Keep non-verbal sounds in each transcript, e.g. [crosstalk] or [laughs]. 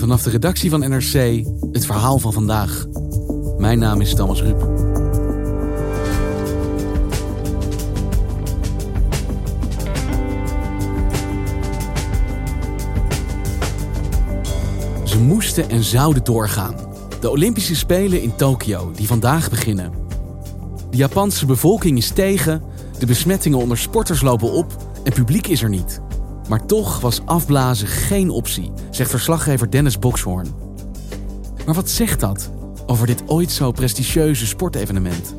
Vanaf de redactie van NRC het verhaal van vandaag. Mijn naam is Thomas Rup. Ze moesten en zouden doorgaan. De Olympische Spelen in Tokio, die vandaag beginnen. De Japanse bevolking is tegen, de besmettingen onder sporters lopen op en publiek is er niet. Maar toch was afblazen geen optie, zegt verslaggever Dennis Boxhoorn. Maar wat zegt dat over dit ooit zo prestigieuze sportevenement?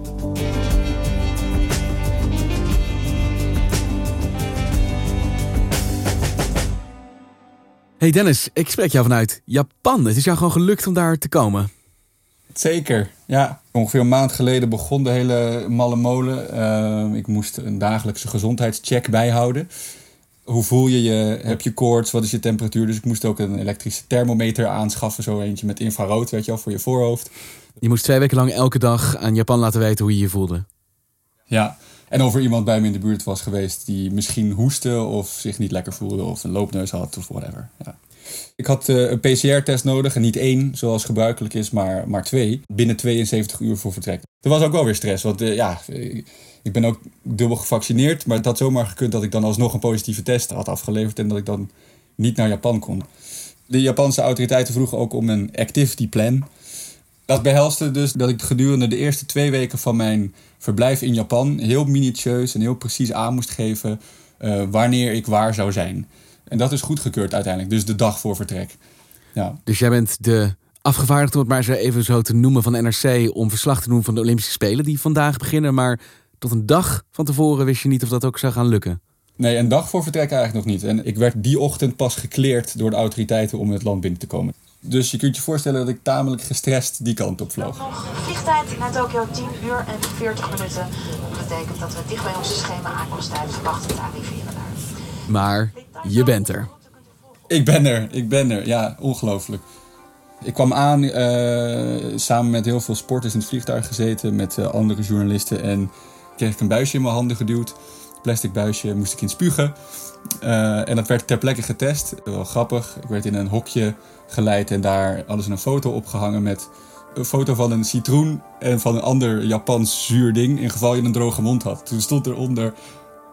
Hey Dennis, ik spreek jou vanuit Japan. Het is jou gewoon gelukt om daar te komen. Zeker, ja. Ongeveer een maand geleden begon de hele malle molen. Uh, ik moest een dagelijkse gezondheidscheck bijhouden. Hoe voel je je? Heb je koorts? Wat is je temperatuur? Dus ik moest ook een elektrische thermometer aanschaffen. Zo eentje met infrarood, weet je wel, voor je voorhoofd. Je moest twee weken lang elke dag aan Japan laten weten hoe je je voelde. Ja, en of er iemand bij me in de buurt was geweest die misschien hoestte of zich niet lekker voelde of een loopneus had of whatever. Ja. Ik had uh, een PCR-test nodig en niet één, zoals gebruikelijk is, maar, maar twee. Binnen 72 uur voor vertrek. Er was ook wel weer stress, want uh, ja, ik ben ook dubbel gevaccineerd. Maar het had zomaar gekund dat ik dan alsnog een positieve test had afgeleverd en dat ik dan niet naar Japan kon. De Japanse autoriteiten vroegen ook om een activity plan. Dat behelste dus dat ik gedurende de eerste twee weken van mijn verblijf in Japan heel minutieus en heel precies aan moest geven uh, wanneer ik waar zou zijn. En dat is goedgekeurd uiteindelijk, dus de dag voor vertrek. Ja. Dus jij bent de afgevaardigde, om het maar zo even zo te noemen, van NRC om verslag te doen van de Olympische Spelen die vandaag beginnen. Maar tot een dag van tevoren wist je niet of dat ook zou gaan lukken. Nee, een dag voor vertrek eigenlijk nog niet. En ik werd die ochtend pas gekleerd door de autoriteiten om het land binnen te komen. Dus je kunt je voorstellen dat ik tamelijk gestrest die kant op vloog. Vliegtijd naar Tokio 10 uur en 40 minuten. Dat betekent dat we dicht bij onze schema aankomst tijdens wachten te arriveren daar. Maar je bent er. Ik ben er, ik ben er. Ja, ongelooflijk. Ik kwam aan uh, samen met heel veel sporters in het vliegtuig gezeten, met uh, andere journalisten. En kreeg ik een buisje in mijn handen geduwd. Plastic buisje, moest ik in spugen. Uh, en dat werd ter plekke getest. Wel grappig. Ik werd in een hokje geleid en daar hadden ze een foto opgehangen met een foto van een citroen en van een ander Japans zuurding. In geval je een droge mond had. Toen stond eronder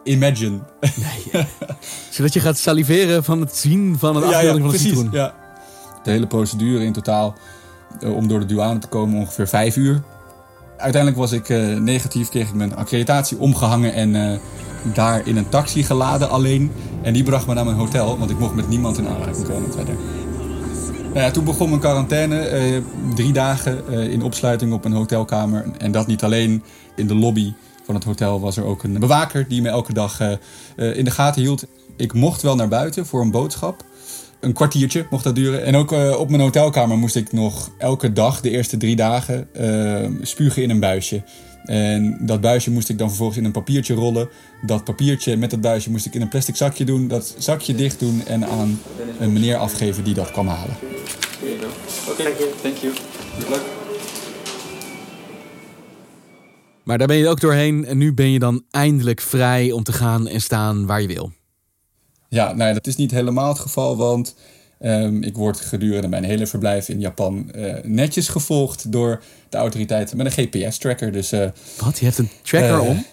Imagine. Nee, [laughs] zodat je gaat saliveren van het zien van een afbeelding ja, ja, van een citroen. Ja. De hele procedure in totaal uh, om door de douane te komen ongeveer vijf uur. Uiteindelijk was ik uh, negatief, kreeg ik mijn accreditatie omgehangen en uh, daar in een taxi geladen alleen. En die bracht me naar mijn hotel, want ik mocht met niemand in aanraking komen verder. Nou ja, toen begon mijn quarantaine. Uh, drie dagen in opsluiting op een hotelkamer. En dat niet alleen in de lobby van het hotel was er ook een bewaker die me elke dag in de gaten hield. Ik mocht wel naar buiten voor een boodschap een kwartiertje mocht dat duren. En ook uh, op mijn hotelkamer moest ik nog elke dag, de eerste drie dagen, uh, spugen in een buisje. En dat buisje moest ik dan vervolgens in een papiertje rollen. Dat papiertje met dat buisje moest ik in een plastic zakje doen. Dat zakje dicht doen en aan een meneer afgeven die dat kwam halen. Oké, okay, thank you. Good luck. Maar daar ben je ook doorheen en nu ben je dan eindelijk vrij om te gaan en staan waar je wil. Ja, nou, dat is niet helemaal het geval, want um, ik word gedurende mijn hele verblijf in Japan uh, netjes gevolgd door de autoriteiten met een GPS-tracker. Dus, uh, Wat? Je hebt een tracker uh, om?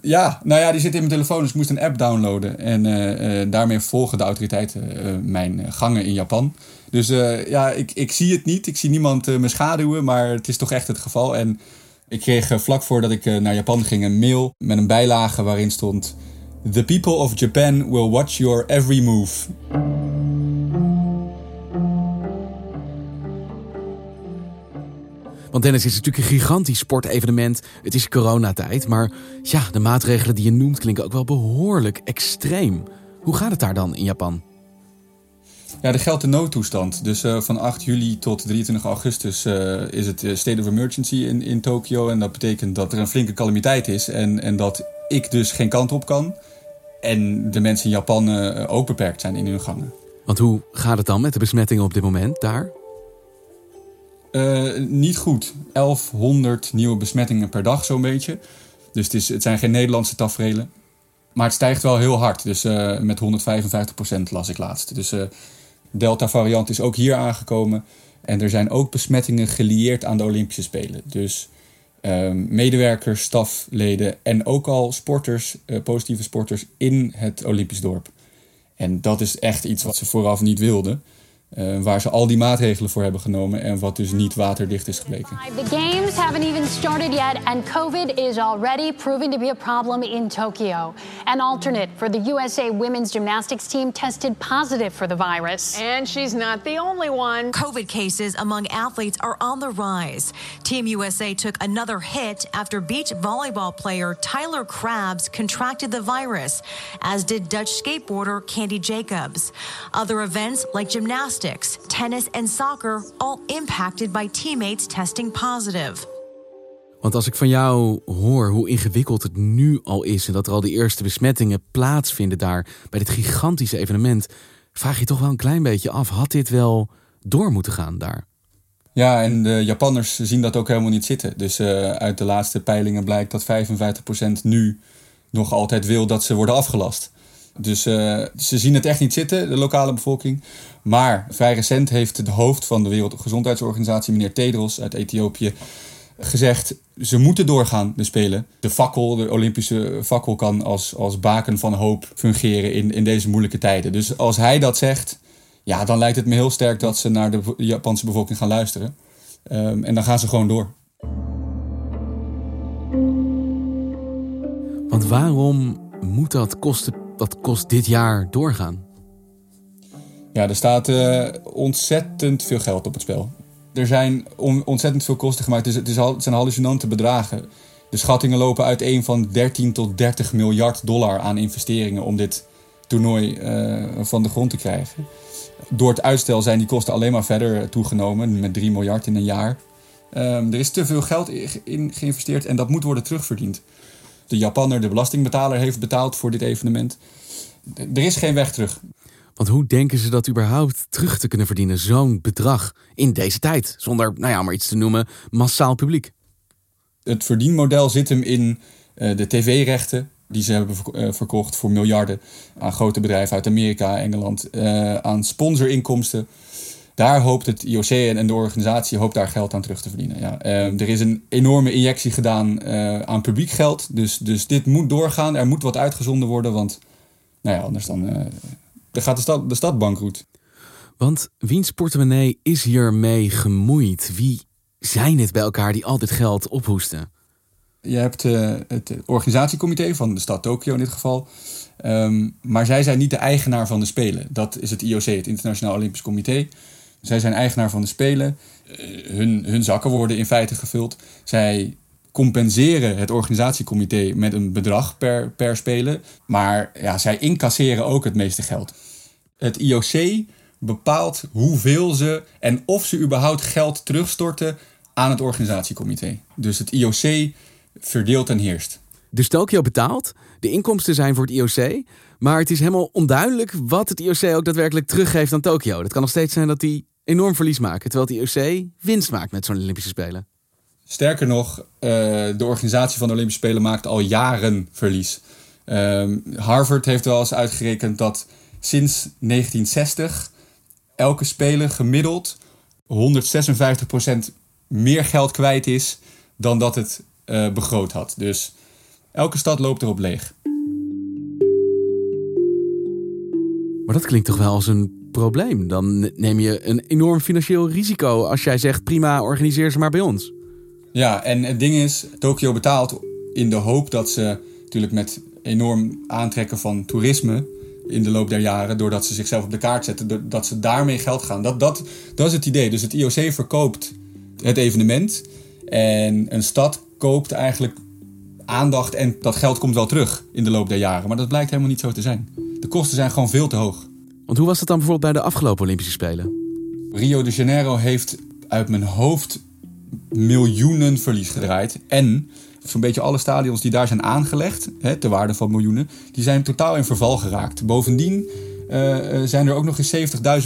Ja, nou ja, die zit in mijn telefoon, dus ik moest een app downloaden. En daarmee volgen de autoriteiten mijn gangen in Japan. Dus ja, ik, ik zie het niet. Ik zie niemand me schaduwen, maar het is toch echt het geval. En ik kreeg vlak voordat ik naar Japan ging een mail met een bijlage waarin stond... The people of Japan will watch your every move. Want Dennis is natuurlijk een gigantisch sportevenement. Het is coronatijd, maar ja, de maatregelen die je noemt klinken ook wel behoorlijk extreem. Hoe gaat het daar dan in Japan? Ja, er geldt de noodtoestand. Dus uh, van 8 juli tot 23 augustus uh, is het state of emergency in, in Tokio. En dat betekent dat er een flinke calamiteit is en, en dat ik dus geen kant op kan. En de mensen in Japan uh, ook beperkt zijn in hun gangen. Want hoe gaat het dan met de besmettingen op dit moment daar? niet goed. 1100 nieuwe besmettingen per dag, zo'n beetje. Dus het, is, het zijn geen Nederlandse tafereelen. Maar het stijgt wel heel hard. Dus met 155% las ik laatst. Dus Delta-variant is ook hier aangekomen. En er zijn ook besmettingen gelieerd aan de Olympische Spelen. Dus medewerkers, stafleden en ook al sporters, uh, positieve sporters in het Olympisch dorp. En dat is echt iets wat ze vooraf niet wilden. Uh, waar ze al die maatregelen voor hebben genomen en wat dus niet waterdicht is gebleken. The games haven't even started yet and COVID is already proving to be a problem in Tokyo. An alternate for the USA women's gymnastics team tested positive for the virus. And she's not the only one. COVID cases among athletes are on the rise. Team USA took another hit after beach volleyball player Tyler Krabs contracted the virus, as did Dutch skateboarder Candy Jacobs. Other events like gymnastics tennis en soccer all impacted by teammates testing positive. Want als ik van jou hoor hoe ingewikkeld het nu al is en dat er al de eerste besmettingen plaatsvinden daar bij dit gigantische evenement, vraag je toch wel een klein beetje af: had dit wel door moeten gaan daar? Ja, en de Japanners zien dat ook helemaal niet zitten. Dus uh, uit de laatste peilingen blijkt dat 55% nu nog altijd wil dat ze worden afgelast. Dus uh, ze zien het echt niet zitten, de lokale bevolking. Maar vrij recent heeft de hoofd van de Wereldgezondheidsorganisatie, meneer Tedros uit Ethiopië, gezegd: ze moeten doorgaan, de Spelen. De fakkel, de Olympische fakkel, kan als, als baken van hoop fungeren in, in deze moeilijke tijden. Dus als hij dat zegt, ja, dan lijkt het me heel sterk dat ze naar de Japanse bevolking gaan luisteren. Um, en dan gaan ze gewoon door. Want waarom moet dat kosten dat kost dit jaar doorgaan? Ja, er staat uh, ontzettend veel geld op het spel. Er zijn on ontzettend veel kosten gemaakt. Dus het, is zijn hallucinante bedragen. De schattingen lopen uiteen van 13 tot 30 miljard dollar aan investeringen om dit toernooi uh, van de grond te krijgen. Door het uitstel zijn die kosten alleen maar verder toegenomen, met 3 miljard in een jaar. Um, er is te veel geld in geïnvesteerd en dat moet worden terugverdiend de Japanner, de belastingbetaler, heeft betaald voor dit evenement. Er is geen weg terug. Want hoe denken ze dat überhaupt terug te kunnen verdienen, zo'n bedrag in deze tijd? Zonder, nou ja, maar iets te noemen, massaal publiek. Het verdienmodel zit hem in uh, de tv-rechten die ze hebben uh, verkocht voor miljarden aan grote bedrijven uit Amerika, Engeland, uh, aan sponsorinkomsten daar hoopt het IOC en de organisatie hoopt daar geld aan terug te verdienen. Ja. Uh, er is een enorme injectie gedaan uh, aan publiek geld. Dus, dus dit moet doorgaan. Er moet wat uitgezonden worden. Want nou ja, anders dan, uh, dan gaat de stad, de stad bankroet. Want wiens portemonnee is hiermee gemoeid? Wie zijn het bij elkaar die al dit geld ophoesten? Je hebt het organisatiecomité van de stad Tokio in dit geval. Um, maar zij zijn niet de eigenaar van de Spelen. Dat is het IOC, het Internationaal Olympisch Comité. Zij zijn eigenaar van de Spelen. Uh, hun, hun zakken worden in feite gevuld. Zij compenseren het organisatiecomité met een bedrag per, per Spelen. Maar ja, zij incasseren ook het meeste geld. Het IOC bepaalt hoeveel ze en of ze überhaupt geld terugstorten aan het organisatiecomité. Dus het IOC verdeelt en heerst. Dus Tokio betaalt, de inkomsten zijn voor het IOC, maar het is helemaal onduidelijk wat het IOC ook daadwerkelijk teruggeeft aan Tokio. Dat kan nog steeds zijn dat die enorm verlies maken, terwijl het IOC winst maakt met zo'n Olympische Spelen. Sterker nog, uh, de organisatie van de Olympische Spelen maakt al jaren verlies. Uh, Harvard heeft wel eens uitgerekend dat sinds 1960 elke speler gemiddeld 156% meer geld kwijt is dan dat het uh, begroot had. Dus elke stad loopt erop leeg. Maar dat klinkt toch wel als een probleem. Dan neem je een enorm financieel risico als jij zegt: prima, organiseer ze maar bij ons. Ja, en het ding is, Tokio betaalt in de hoop dat ze natuurlijk met enorm aantrekken van toerisme in de loop der jaren, doordat ze zichzelf op de kaart zetten, dat ze daarmee geld gaan. Dat, dat, dat is het idee. Dus het IOC verkoopt het evenement en een stad koopt eigenlijk aandacht en dat geld komt wel terug in de loop der jaren. Maar dat blijkt helemaal niet zo te zijn. De kosten zijn gewoon veel te hoog. Want hoe was dat dan bijvoorbeeld bij de afgelopen Olympische Spelen? Rio de Janeiro heeft uit mijn hoofd miljoenen verlies gedraaid. En zo'n beetje alle stadions die daar zijn aangelegd, hè, ter waarde van miljoenen, die zijn totaal in verval geraakt. Bovendien uh, zijn er ook nog eens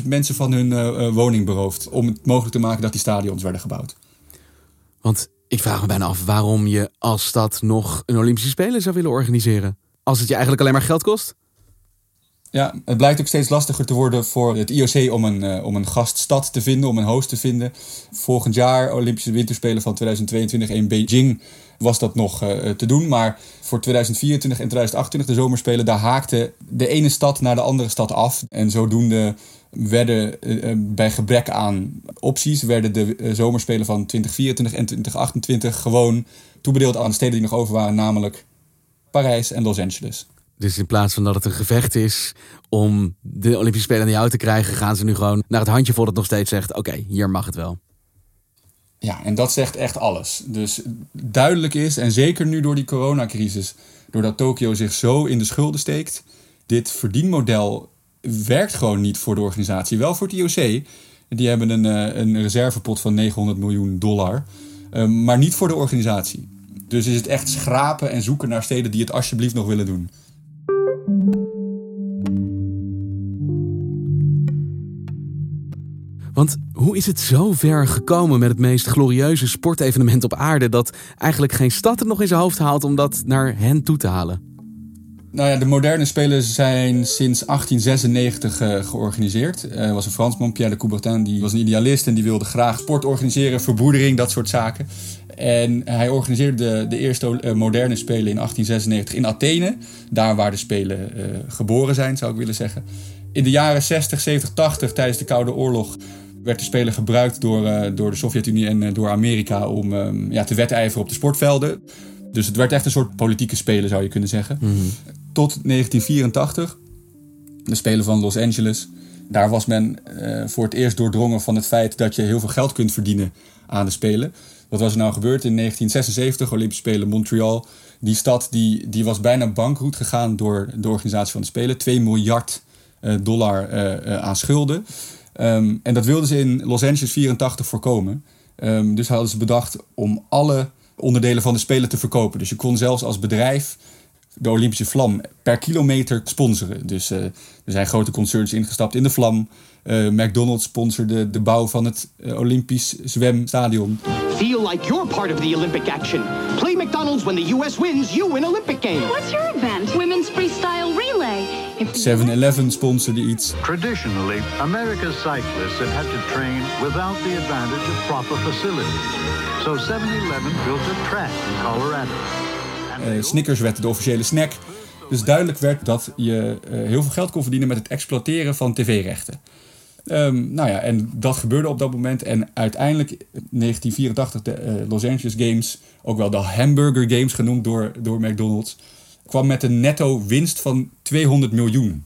70.000 mensen van hun uh, woning beroofd. Om het mogelijk te maken dat die stadions werden gebouwd. Want ik vraag me bijna af waarom je als stad nog een Olympische Spelen zou willen organiseren. Als het je eigenlijk alleen maar geld kost? Ja, het blijkt ook steeds lastiger te worden voor het IOC om een, uh, om een gaststad te vinden, om een host te vinden. Volgend jaar, Olympische Winterspelen van 2022 in Beijing, was dat nog uh, te doen. Maar voor 2024 en 2028, de zomerspelen, daar haakte de ene stad naar de andere stad af. En zodoende werden bij gebrek aan opties, werden de zomerspelen van 2024 en 2028 gewoon toebedeeld aan de steden die nog over waren, namelijk Parijs en Los Angeles. Dus in plaats van dat het een gevecht is om de Olympische Spelen aan jou te krijgen, gaan ze nu gewoon naar het handjevol dat nog steeds zegt: oké, hier mag het wel. Ja, en dat zegt echt alles. Dus duidelijk is, en zeker nu door die coronacrisis, doordat Tokio zich zo in de schulden steekt, dit verdienmodel werkt gewoon niet voor de organisatie. Wel voor het IOC. Die hebben een, eh, een reservepot van 900 miljoen dollar. Eh, maar niet voor de organisatie. Dus is het echt schrapen en zoeken naar steden die het alsjeblieft nog willen doen. Want hoe is het zo ver gekomen met het meest glorieuze sportevenement op aarde dat eigenlijk geen stad het nog in zijn hoofd haalt om dat naar hen toe te halen? Nou ja, de moderne spelen zijn sinds 1896 uh, eh, georganiseerd. Er uh, was een Fransman, Pierre de Coubertin, die was een idealist en die wilde graag sport organiseren, verbroedering, dat soort zaken. En hij organiseerde de, de eerste uh, moderne spelen in 1896 in Athene, daar waar de spelen geboren zijn, zou ik willen zeggen. In de jaren 60, 70, 80, tijdens de Koude Oorlog, werd de Spelen gebruikt door, door de Sovjet-Unie en door Amerika om um, ja, te wedijveren op de sportvelden. Dus het werd echt een soort politieke spelen, zou je kunnen zeggen. Mhm. Tot 1984, de Spelen van Los Angeles. Daar was men uh, voor het eerst doordrongen van het feit dat je heel veel geld kunt verdienen aan de Spelen. Wat was er nou gebeurd in 1976, Olympische Spelen Montreal? Die stad die, die was bijna bankroet gegaan door de organisatie van de Spelen. 2 miljard dollar aan schulden. Um, en dat wilden ze in Los Angeles 84 voorkomen. Um, dus hadden ze bedacht om alle onderdelen van de Spelen te verkopen. Dus je kon zelfs als bedrijf de Olympische vlam per kilometer sponsoren. Dus uh, er zijn grote concerns ingestapt in de vlam. Uh, McDonald's sponsorde de bouw van het uh, Olympisch zwemstadion. Feel like you're part of the Olympic action. Play McDonald's when the US wins, you win Olympic game. What's your event? Women's freestyle relay. 7-Eleven sponsorde iets. Traditionally, America's cyclists have had to train without the advantage of proper facilities. So 7-Eleven built a track in Colorado. Uh, Snickers werd de officiële snack. Dus duidelijk werd dat je uh, heel veel geld kon verdienen met het exploiteren van tv-rechten. Um, nou ja, en dat gebeurde op dat moment. En uiteindelijk, 1984, de Los Angeles Games, ook wel de Hamburger Games genoemd door, door McDonald's, kwam met een netto winst van 200 miljoen.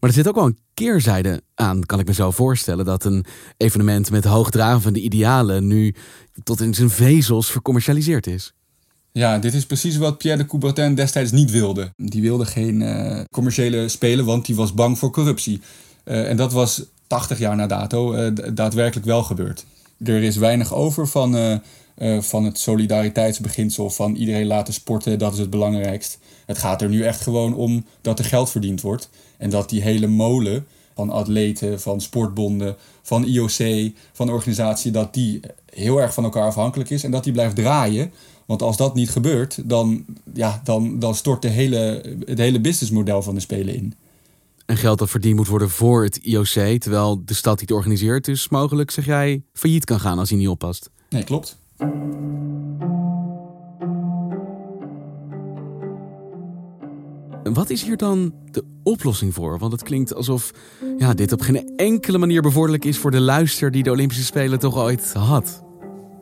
Maar er zit ook wel een keerzijde aan, kan ik me zo voorstellen. Dat een evenement met hoogdravende idealen nu tot in zijn vezels vercommercialiseerd is. Ja, dit is precies wat Pierre de Coubertin destijds niet wilde. Die wilde geen uh, commerciële spelen, want die was bang voor corruptie. Uh, en dat was 80 jaar na dato uh, daadwerkelijk wel gebeurd. Er is weinig over van, van het solidariteitsbeginsel van iedereen laten sporten, dat is het belangrijkst. Het gaat er nu echt gewoon om dat er geld verdiend wordt. En dat die hele molen van atleten, van sportbonden, van IOC, van organisatie, dat die heel erg van elkaar afhankelijk is en dat die blijft draaien. Want als dat niet gebeurt, dan, ja, dan, dan stort de hele, het hele businessmodel van de Spelen in. En geld dat verdiend moet worden voor het IOC, terwijl de stad die het organiseert dus mogelijk, zeg jij, failliet kan gaan als hij niet oppast. Nee, klopt. Wat is hier dan de oplossing voor? Want het klinkt alsof ja, dit op geen enkele manier bevorderlijk is voor de luister die de Olympische Spelen toch ooit had.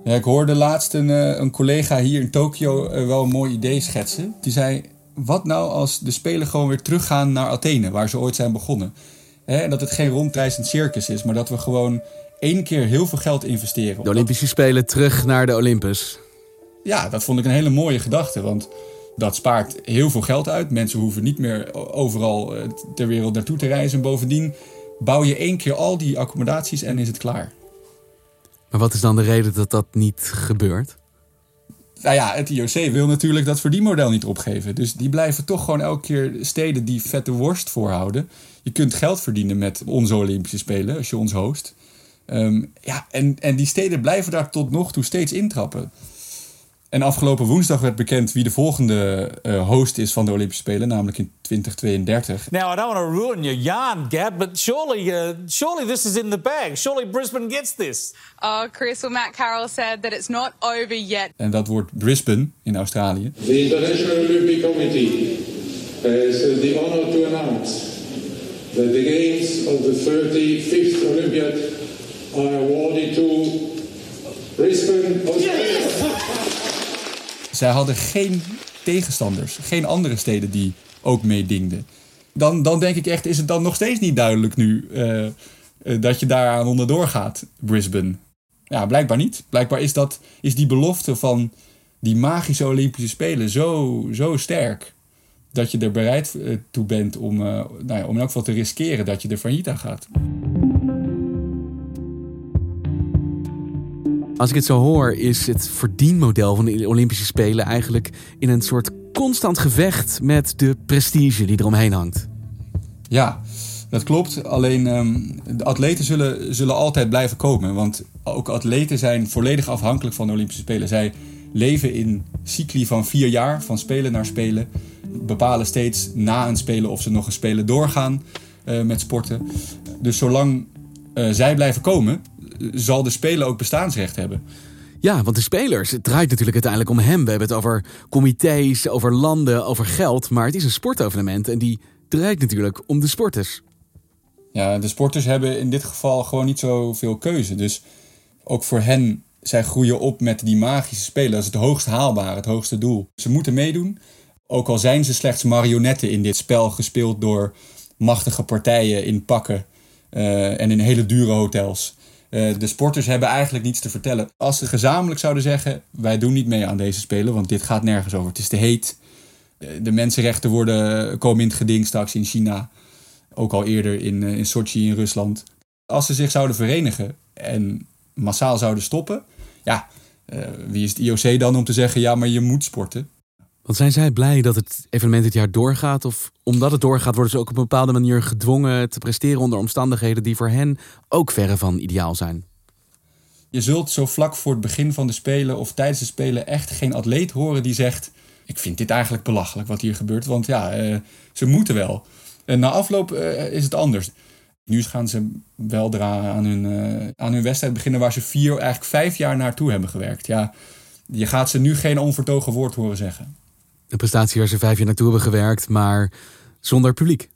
Ja, ik hoorde laatst een, een collega hier in Tokio wel een mooi idee schetsen. Die zei, wat nou als de Spelen gewoon weer teruggaan naar Athene, waar ze ooit zijn begonnen? En dat het geen rondreizend circus is, maar dat we gewoon één keer heel veel geld investeren. De Olympische Spelen terug naar de Olympus. Ja, dat vond ik een hele mooie gedachte. Want Dat spaart heel veel geld uit. Mensen hoeven niet meer overal eh, ter wereld naartoe te reizen. Bovendien bouw je één keer al die accommodaties en is het klaar. Maar wat is dan de reden dat dat niet gebeurt? Nou ja, het IOC wil natuurlijk dat verdienmodel niet opgeven. Dus die blijven toch gewoon elke keer steden die vette worst voorhouden. Je kunt geld verdienen met onze Olympische Spelen als je ons host. Ehm, ja, en, en die steden blijven daar tot nog toe steeds intrappen. En afgelopen woensdag werd bekend wie de volgende uh, host is van de Olympische Spelen, namelijk in 2032. Now, I don't want to ruin your yarn, Gab, but surely, uh, surely this is in the bag. Surely Brisbane gets this. Oh, Chris, well, Matt Carroll said that it's not over yet. En dat wordt Brisbane in Australië. The International Olympic Committee has the honor to announce that the games of the 35th Olympiad are awarded to Brisbane, Australia. [laughs] Zij hadden geen tegenstanders, geen andere steden die ook meedingden. Dan, dan denk ik echt, is het dan nog steeds niet duidelijk nu uh, dat je daaraan onderdoor gaat, Brisbane? Ja, blijkbaar niet. Blijkbaar is, dat, is die belofte van die magische Olympische Spelen zo, zo sterk. Dat je er bereid eh, toe bent om, nou ja, om in elk geval te riskeren dat je er failliet aan gaat. Als ik het zo hoor, is het verdienmodel van de Olympische Spelen eigenlijk in een soort constant gevecht met de prestige die eromheen hangt. Ja, dat klopt. Alleen um, de atleten zullen, zullen altijd blijven komen. Want ook atleten zijn volledig afhankelijk van de Olympische Spelen. Zij leven in cycli van vier jaar, van spelen naar spelen. Bepalen steeds na een spelen of ze nog een spelen doorgaan uh, met sporten. Dus zolang uh, zij blijven komen, zal de speler ook bestaansrecht hebben. Ja, want de spelers, het draait natuurlijk uiteindelijk om hem. We hebben het over comité's, over landen, over geld. Maar het is een sportevenement en die draait natuurlijk om de sporters. Ja, de sporters hebben in dit geval gewoon niet zoveel keuze. Dus ook voor hen, zij groeien op met die magische spelen. Dat is het hoogst haalbare, het hoogste doel. Ze moeten meedoen, ook al zijn ze slechts marionetten in dit spel gespeeld door machtige partijen in pakken uh, en in hele dure hotels. Uh, de sporters hebben eigenlijk niets te vertellen. Als ze gezamenlijk zouden zeggen: wij doen niet mee aan deze spelen, want dit gaat nergens over. Het is te heet. Uh, de mensenrechten worden, komen in het geding straks in China. Ook al eerder in, in Sochi in Rusland. Als ze zich zouden verenigen en massaal zouden stoppen, ja, wie is het IOC dan om te zeggen: ja, maar je moet sporten? Want zijn zij blij dat het evenement dit jaar doorgaat? Of omdat het doorgaat, worden ze ook op een bepaalde manier gedwongen te presteren onder omstandigheden die voor hen ook verre van ideaal zijn? Je zult zo vlak voor het begin van de Spelen of tijdens de Spelen echt geen atleet horen die zegt: Ik vind dit eigenlijk belachelijk wat hier gebeurt, want ja, uh, ze moeten wel. En na afloop uh, is het anders. Nu gaan ze weldra aan hun, uh, aan hun wedstrijd beginnen waar ze vier, eigenlijk vijf jaar naartoe hebben gewerkt. Ja, je gaat ze nu geen onvertogen woord horen zeggen een prestatie waar ze vijf jaar naartoe hebben gewerkt, maar zonder publiek.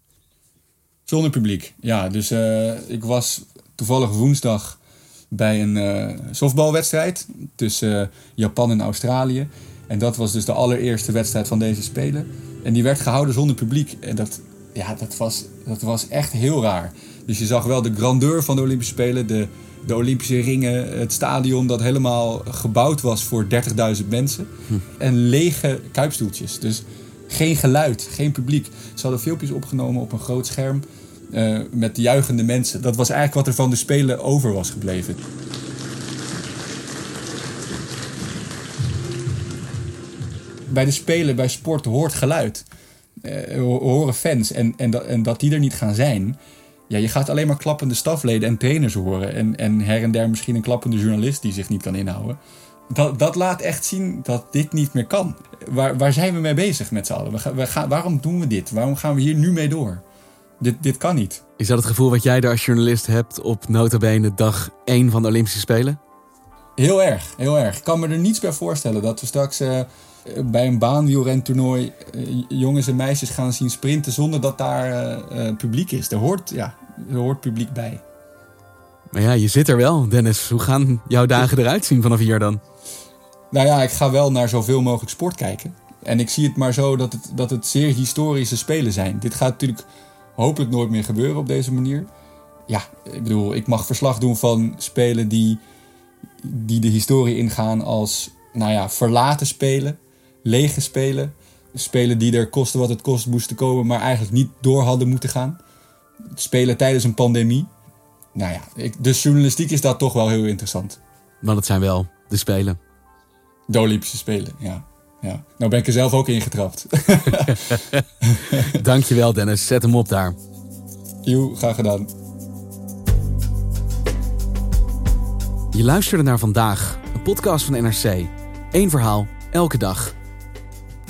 Zonder publiek, ja. Dus uh, ik was toevallig woensdag bij een uh, softbalwedstrijd tussen uh, Japan en Australië. En dat was dus de allereerste wedstrijd van deze Spelen. En die werd gehouden zonder publiek. En dat, ja, dat, was, dat was echt heel raar. Dus je zag wel de grandeur van de Olympische Spelen, de, de Olympische ringen, het stadion dat helemaal gebouwd was voor 30.000 mensen. Hm. En lege kuipstoeltjes. Dus geen geluid, geen publiek. Ze hadden filmpjes opgenomen op een groot scherm uh, met juichende mensen. Dat was eigenlijk wat er van de Spelen over was gebleven. Bij de Spelen, bij sport, hoort geluid. Uh, horen fans. En, en, dat, en dat die er niet gaan zijn, ja, je gaat alleen maar klappende stafleden en trainers horen. En, en her en der misschien een klappende journalist die zich niet kan inhouden. Dat, dat laat echt zien dat dit niet meer kan. Waar, waar zijn we mee bezig met z'n allen? We we gaan, waarom doen we dit? Waarom gaan we hier nu mee door? Dit, dit kan niet. Is dat het gevoel wat jij daar als journalist hebt op notabene dag 1 van de Olympische Spelen? Heel erg, heel erg. Ik kan me er niets bij voorstellen dat we straks uh, bij een baanwielrentoernooi uh, jongens en meisjes gaan zien sprinten zonder dat daar uh, publiek is. Er hoort, ja, er hoort publiek bij. Maar ja, je zit er wel, Dennis. Hoe gaan jouw dagen eruit zien vanaf hier dan? Nou ja, ik ga wel naar zoveel mogelijk sport kijken. En ik zie het maar zo dat het, dat het zeer historische spelen zijn. Dit gaat natuurlijk hopelijk nooit meer gebeuren op deze manier. Ja, ik bedoel, ik mag verslag doen van spelen die, die de historie ingaan als, nou ja, verlaten spelen, lege spelen, Spelen die er kosten wat het kost moesten komen, maar eigenlijk niet door hadden moeten gaan. Spelen tijdens een pandemie. Nou ja, ik, dus journalistiek is dat toch wel heel interessant. Want het zijn wel de Spelen. De Olympische Spelen, ja. ja. Nou ben ik er zelf ook ingetrapt. [laughs] Dankjewel Dennis, zet hem op daar. Joe, graag gedaan. Je luisterde naar vandaag, een podcast van NRC. Eén verhaal, elke dag.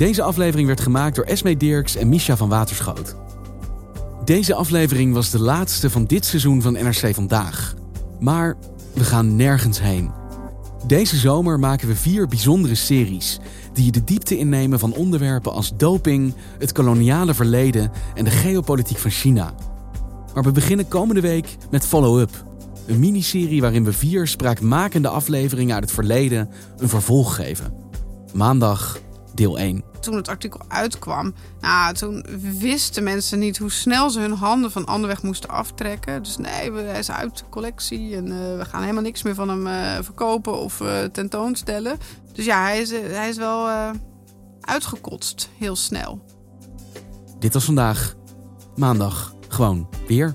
Deze aflevering werd gemaakt door Esme Dirks en Misha van Waterschoot. Deze aflevering was de laatste van dit seizoen van NRC Vandaag. Maar we gaan nergens heen. Deze zomer maken we vier bijzondere series die de diepte innemen van onderwerpen als doping, het koloniale verleden en de geopolitiek van China. Maar we beginnen komende week met Follow Up, een miniserie waarin we vier spraakmakende afleveringen uit het verleden een vervolg geven. Maandag, deel 1 toen het artikel uitkwam, nou, toen wisten mensen niet hoe snel ze hun handen van Anderweg moesten aftrekken. Dus nee, hij is uit de collectie en uh, we gaan helemaal niks meer van hem uh, verkopen of uh, tentoonstellen. Dus ja, hij is, hij is wel uitgekotst, heel snel. Dit was vandaag, maandag, gewoon weer.